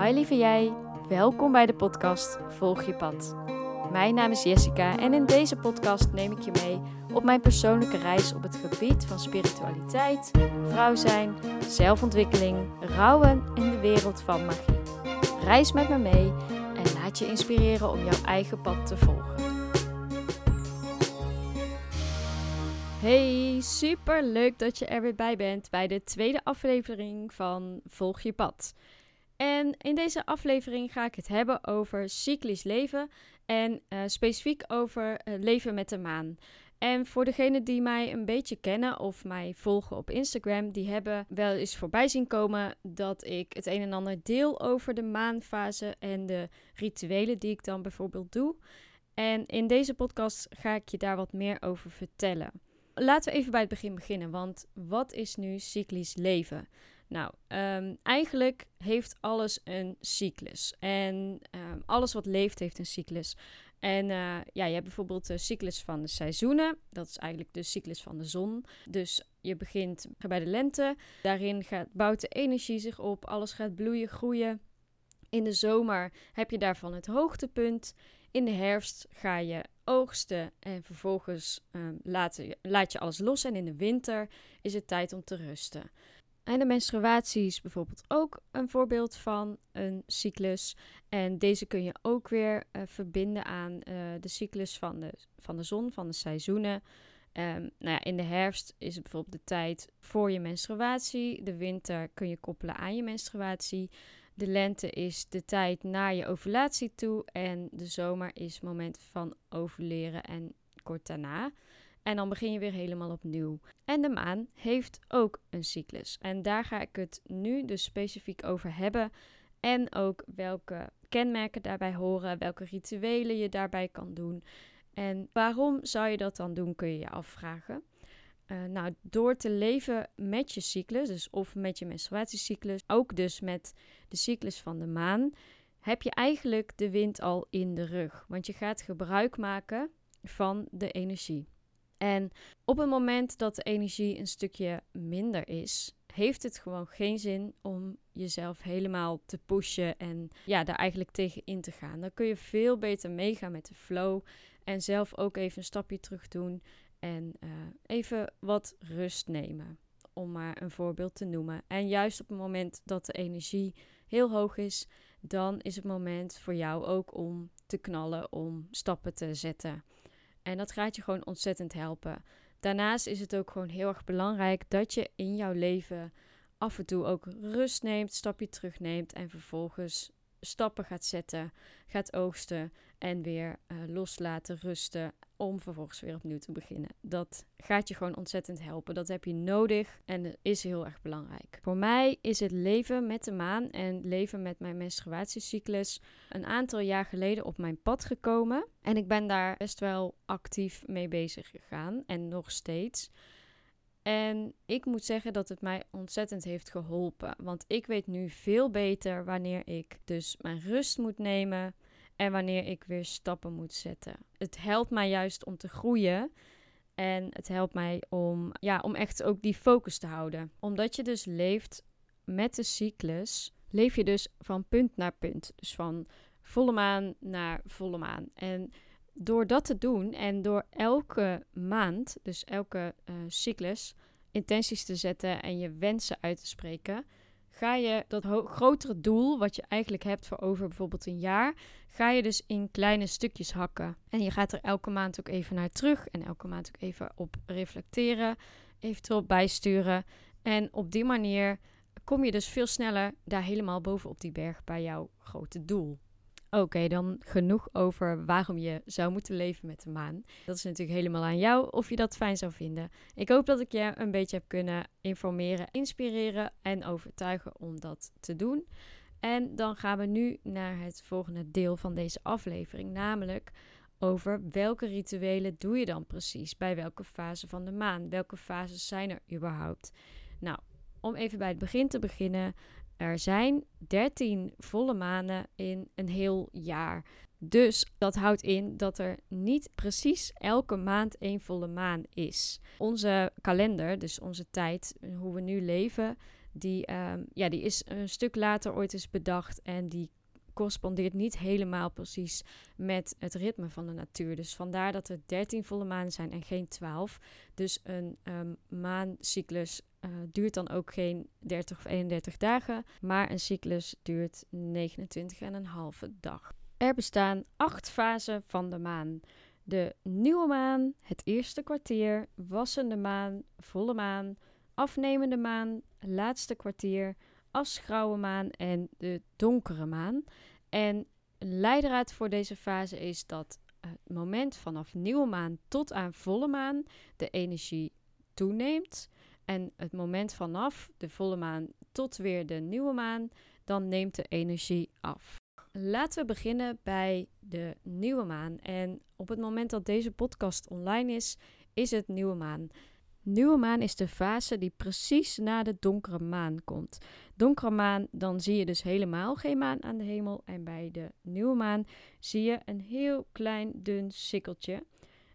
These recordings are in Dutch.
Hi lieve jij, welkom bij de podcast Volg je pad. Mijn naam is Jessica en in deze podcast neem ik je mee op mijn persoonlijke reis op het gebied van spiritualiteit, vrouw zijn, zelfontwikkeling, rouwen en de wereld van magie. Reis met me mee en laat je inspireren om jouw eigen pad te volgen. Hey, super leuk dat je er weer bij bent bij de tweede aflevering van Volg je pad. En in deze aflevering ga ik het hebben over cyclisch leven en uh, specifiek over uh, leven met de maan. En voor degenen die mij een beetje kennen of mij volgen op Instagram, die hebben wel eens voorbij zien komen dat ik het een en ander deel over de maanfase en de rituelen die ik dan bijvoorbeeld doe. En in deze podcast ga ik je daar wat meer over vertellen. Laten we even bij het begin beginnen, want wat is nu cyclisch leven? Nou, um, eigenlijk heeft alles een cyclus. En um, alles wat leeft heeft een cyclus. En uh, ja, je hebt bijvoorbeeld de cyclus van de seizoenen. Dat is eigenlijk de cyclus van de zon. Dus je begint bij de lente. Daarin gaat, bouwt de energie zich op. Alles gaat bloeien, groeien. In de zomer heb je daarvan het hoogtepunt. In de herfst ga je oogsten en vervolgens um, laat, laat je alles los. En in de winter is het tijd om te rusten. En de menstruatie is bijvoorbeeld ook een voorbeeld van een cyclus. En deze kun je ook weer uh, verbinden aan uh, de cyclus van de, van de zon, van de seizoenen. Um, nou ja, in de herfst is het bijvoorbeeld de tijd voor je menstruatie. De winter kun je koppelen aan je menstruatie. De lente is de tijd naar je ovulatie toe. En de zomer is het moment van ovuleren en kort daarna. En dan begin je weer helemaal opnieuw. En de maan heeft ook een cyclus. En daar ga ik het nu dus specifiek over hebben. En ook welke kenmerken daarbij horen, welke rituelen je daarbij kan doen. En waarom zou je dat dan doen, kun je je afvragen. Uh, nou, door te leven met je cyclus, dus of met je menstruatiecyclus, ook dus met de cyclus van de maan, heb je eigenlijk de wind al in de rug. Want je gaat gebruik maken van de energie. En op het moment dat de energie een stukje minder is, heeft het gewoon geen zin om jezelf helemaal te pushen en ja, daar eigenlijk tegen in te gaan. Dan kun je veel beter meegaan met de flow en zelf ook even een stapje terug doen en uh, even wat rust nemen. Om maar een voorbeeld te noemen. En juist op het moment dat de energie heel hoog is, dan is het moment voor jou ook om te knallen, om stappen te zetten. En dat gaat je gewoon ontzettend helpen. Daarnaast is het ook gewoon heel erg belangrijk dat je in jouw leven af en toe ook rust neemt, stapje terugneemt en vervolgens stappen gaat zetten, gaat oogsten en weer uh, loslaten, rusten om vervolgens weer opnieuw te beginnen. Dat gaat je gewoon ontzettend helpen. Dat heb je nodig en is heel erg belangrijk. Voor mij is het leven met de maan en leven met mijn menstruatiecyclus een aantal jaar geleden op mijn pad gekomen. En ik ben daar best wel actief mee bezig gegaan en nog steeds. En ik moet zeggen dat het mij ontzettend heeft geholpen. Want ik weet nu veel beter wanneer ik dus mijn rust moet nemen en wanneer ik weer stappen moet zetten. Het helpt mij juist om te groeien. En het helpt mij om, ja, om echt ook die focus te houden. Omdat je dus leeft met de cyclus, leef je dus van punt naar punt. Dus van volle maan naar volle maan. En door dat te doen en door elke maand, dus elke uh, cyclus, intenties te zetten en je wensen uit te spreken, ga je dat grotere doel, wat je eigenlijk hebt voor over bijvoorbeeld een jaar, ga je dus in kleine stukjes hakken. En je gaat er elke maand ook even naar terug en elke maand ook even op reflecteren, eventueel bijsturen. En op die manier kom je dus veel sneller daar helemaal boven op die berg bij jouw grote doel. Oké, dan genoeg over waarom je zou moeten leven met de maan. Dat is natuurlijk helemaal aan jou of je dat fijn zou vinden. Ik hoop dat ik je een beetje heb kunnen informeren, inspireren en overtuigen om dat te doen. En dan gaan we nu naar het volgende deel van deze aflevering, namelijk over welke rituelen doe je dan precies bij welke fase van de maan? Welke fases zijn er überhaupt? Nou, om even bij het begin te beginnen, er zijn 13 volle maanden in een heel jaar. Dus dat houdt in dat er niet precies elke maand één volle maan is. Onze kalender, dus onze tijd, hoe we nu leven, die, ehm, ja, die is een stuk later ooit eens bedacht en die correspondeert niet helemaal precies met het ritme van de natuur. Dus vandaar dat er 13 volle maanden zijn en geen 12. Dus een um, maancyclus uh, duurt dan ook geen 30 of 31 dagen, maar een cyclus duurt 29,5 dag. Er bestaan acht fasen van de maan. De nieuwe maan, het eerste kwartier, wassende maan, volle maan, afnemende maan, laatste kwartier, asgrauwe maan en de donkere maan. En leidraad voor deze fase is dat het moment vanaf nieuwe maan tot aan volle maan de energie toeneemt. En het moment vanaf de volle maan tot weer de nieuwe maan, dan neemt de energie af. Laten we beginnen bij de nieuwe maan. En op het moment dat deze podcast online is, is het nieuwe maan. Nieuwe maan is de fase die precies na de donkere maan komt. Donkere maan, dan zie je dus helemaal geen maan aan de hemel. En bij de nieuwe maan zie je een heel klein dun sikkeltje.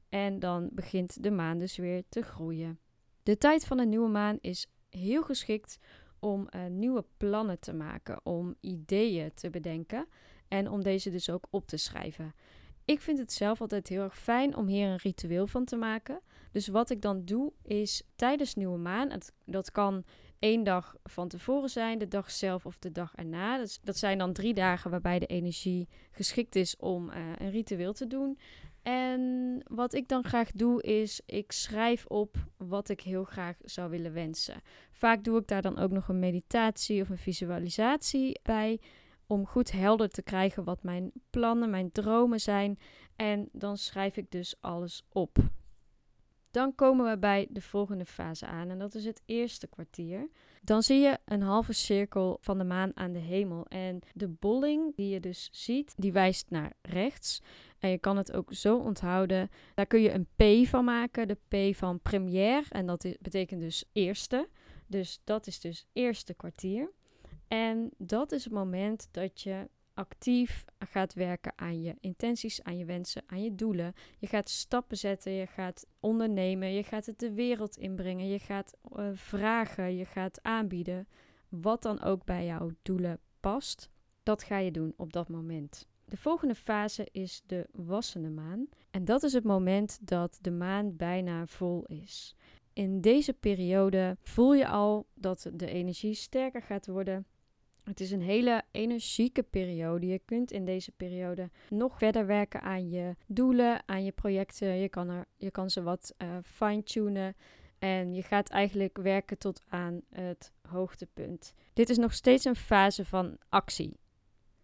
En dan begint de maan dus weer te groeien. De tijd van de nieuwe maan is heel geschikt om uh, nieuwe plannen te maken, om ideeën te bedenken en om deze dus ook op te schrijven. Ik vind het zelf altijd heel erg fijn om hier een ritueel van te maken. Dus wat ik dan doe is tijdens nieuwe maan, dat kan één dag van tevoren zijn, de dag zelf of de dag erna. Dat zijn dan drie dagen waarbij de energie geschikt is om uh, een ritueel te doen. En wat ik dan graag doe is, ik schrijf op wat ik heel graag zou willen wensen. Vaak doe ik daar dan ook nog een meditatie of een visualisatie bij om goed helder te krijgen wat mijn plannen, mijn dromen zijn. En dan schrijf ik dus alles op. Dan komen we bij de volgende fase aan en dat is het eerste kwartier. Dan zie je een halve cirkel van de maan aan de hemel en de bolling die je dus ziet, die wijst naar rechts. En je kan het ook zo onthouden. Daar kun je een P van maken, de P van première en dat betekent dus eerste. Dus dat is dus eerste kwartier. En dat is het moment dat je actief gaat werken aan je intenties, aan je wensen, aan je doelen. Je gaat stappen zetten, je gaat ondernemen, je gaat het de wereld inbrengen, je gaat uh, vragen, je gaat aanbieden. Wat dan ook bij jouw doelen past, dat ga je doen op dat moment. De volgende fase is de wassende maan. En dat is het moment dat de maan bijna vol is. In deze periode voel je al dat de energie sterker gaat worden. Het is een hele energieke periode. Je kunt in deze periode nog verder werken aan je doelen, aan je projecten. Je kan, er, je kan ze wat uh, fine-tunen. En je gaat eigenlijk werken tot aan het hoogtepunt. Dit is nog steeds een fase van actie.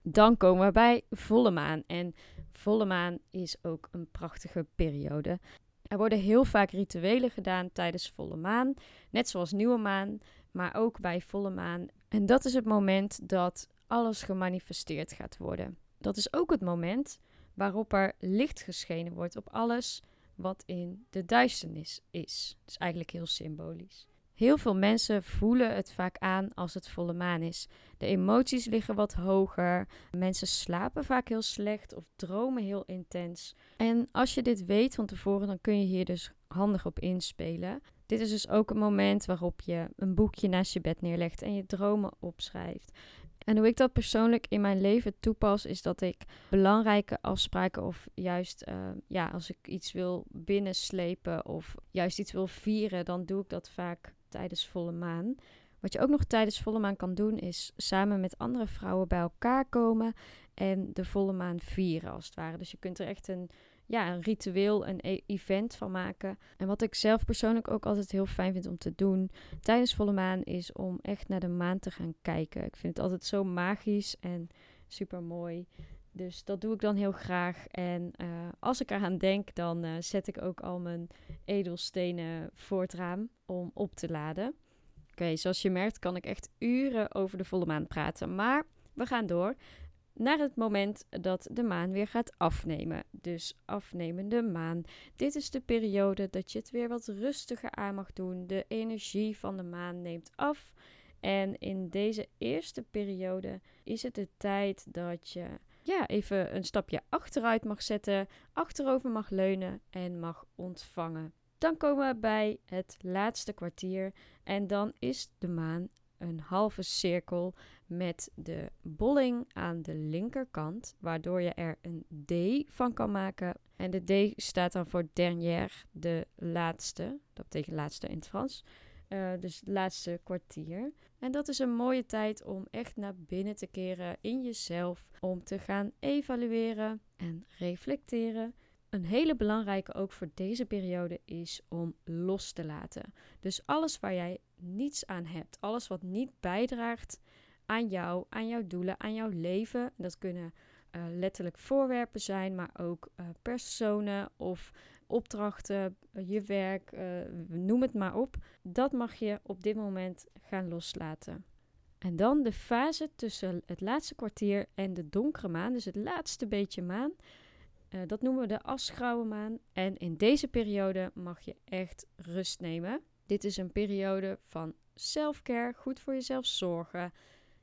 Dan komen we bij volle maan. En volle maan is ook een prachtige periode. Er worden heel vaak rituelen gedaan tijdens volle maan, net zoals nieuwe maan, maar ook bij volle maan. En dat is het moment dat alles gemanifesteerd gaat worden. Dat is ook het moment waarop er licht geschenen wordt op alles wat in de duisternis is. Dat is eigenlijk heel symbolisch. Heel veel mensen voelen het vaak aan als het volle maan is. De emoties liggen wat hoger. Mensen slapen vaak heel slecht of dromen heel intens. En als je dit weet van tevoren, dan kun je hier dus handig op inspelen. Dit is dus ook een moment waarop je een boekje naast je bed neerlegt en je dromen opschrijft. En hoe ik dat persoonlijk in mijn leven toepas, is dat ik belangrijke afspraken of juist, uh, ja, als ik iets wil binnenslepen of juist iets wil vieren, dan doe ik dat vaak tijdens volle maan. Wat je ook nog tijdens volle maan kan doen, is samen met andere vrouwen bij elkaar komen en de volle maan vieren, als het ware. Dus je kunt er echt een, ja, een ritueel, een e event van maken. En wat ik zelf persoonlijk ook altijd heel fijn vind om te doen tijdens volle maan, is om echt naar de maan te gaan kijken. Ik vind het altijd zo magisch en super mooi. Dus dat doe ik dan heel graag. En uh, als ik eraan denk, dan uh, zet ik ook al mijn edelstenen voor het raam om op te laden. Oké, zoals je merkt kan ik echt uren over de volle maan praten. Maar we gaan door naar het moment dat de maan weer gaat afnemen. Dus afnemende maan. Dit is de periode dat je het weer wat rustiger aan mag doen. De energie van de maan neemt af. En in deze eerste periode is het de tijd dat je ja, even een stapje achteruit mag zetten, achterover mag leunen en mag ontvangen. Dan komen we bij het laatste kwartier en dan is de maan een halve cirkel met de bolling aan de linkerkant, waardoor je er een D van kan maken. En de D staat dan voor dernière, de laatste. Dat betekent laatste in het Frans. Uh, dus laatste kwartier. En dat is een mooie tijd om echt naar binnen te keren in jezelf. Om te gaan evalueren en reflecteren. Een hele belangrijke ook voor deze periode is om los te laten. Dus alles waar jij niets aan hebt, alles wat niet bijdraagt aan jou, aan jouw doelen, aan jouw leven. Dat kunnen uh, letterlijk voorwerpen zijn, maar ook uh, personen of opdrachten, uh, je werk, noem het maar op. Dat mag je op dit moment gaan loslaten. En dan de fase tussen het laatste kwartier en de donkere maan, dus het laatste beetje maan. dat noemen we de asgrauwe maan. En in deze periode mag je echt rust nemen. Dit is een periode van selfcare, goed voor jezelf zorgen.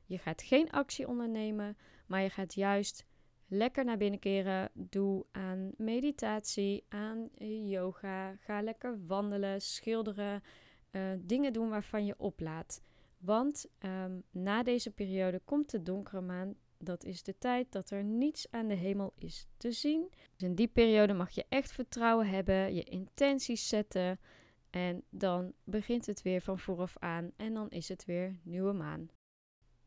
Je gaat geen actie ondernemen, maar je gaat juist lekker naar binnen keren. Doe aan meditatie, aan yoga. Ga lekker wandelen, schilderen. Uh, dingen doen waarvan je oplaat. Want um, na deze periode komt de donkere maan. Dat is de tijd dat er niets aan de hemel is te zien. Dus in die periode mag je echt vertrouwen hebben, je intenties zetten. En dan begint het weer van vooraf aan en dan is het weer nieuwe maan.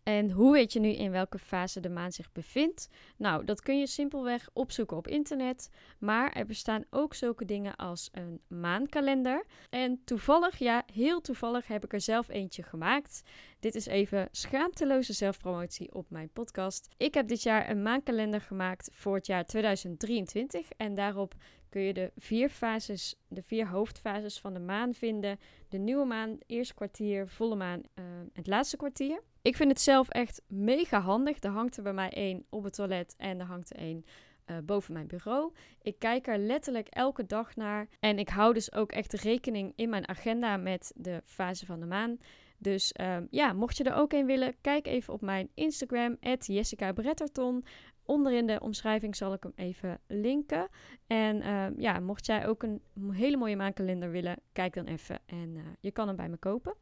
En hoe weet je nu in welke fase de maan zich bevindt? Nou, dat kun je simpelweg opzoeken op internet. Maar er bestaan ook zulke dingen als een maankalender. En toevallig, ja, heel toevallig heb ik er zelf eentje gemaakt. Dit is even schaamteloze zelfpromotie op mijn podcast. Ik heb dit jaar een maankalender gemaakt voor het jaar 2023. En daarop kun je de vier fases, de vier hoofdfases van de maan vinden. De nieuwe maan, eerste kwartier, volle maan uh, het laatste kwartier. Ik vind het zelf echt mega handig. Er hangt er bij mij één op het toilet en er hangt er één uh, boven mijn bureau. Ik kijk er letterlijk elke dag naar. En ik hou dus ook echt rekening in mijn agenda met de fase van de maan. Dus uh, ja, mocht je er ook een willen, kijk even op mijn Instagram, Jessica Bretterton. Onderin de omschrijving zal ik hem even linken. En uh, ja, mocht jij ook een hele mooie maankalender willen, kijk dan even en uh, je kan hem bij me kopen.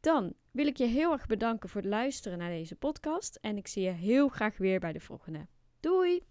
Dan wil ik je heel erg bedanken voor het luisteren naar deze podcast. En ik zie je heel graag weer bij de volgende. Doei!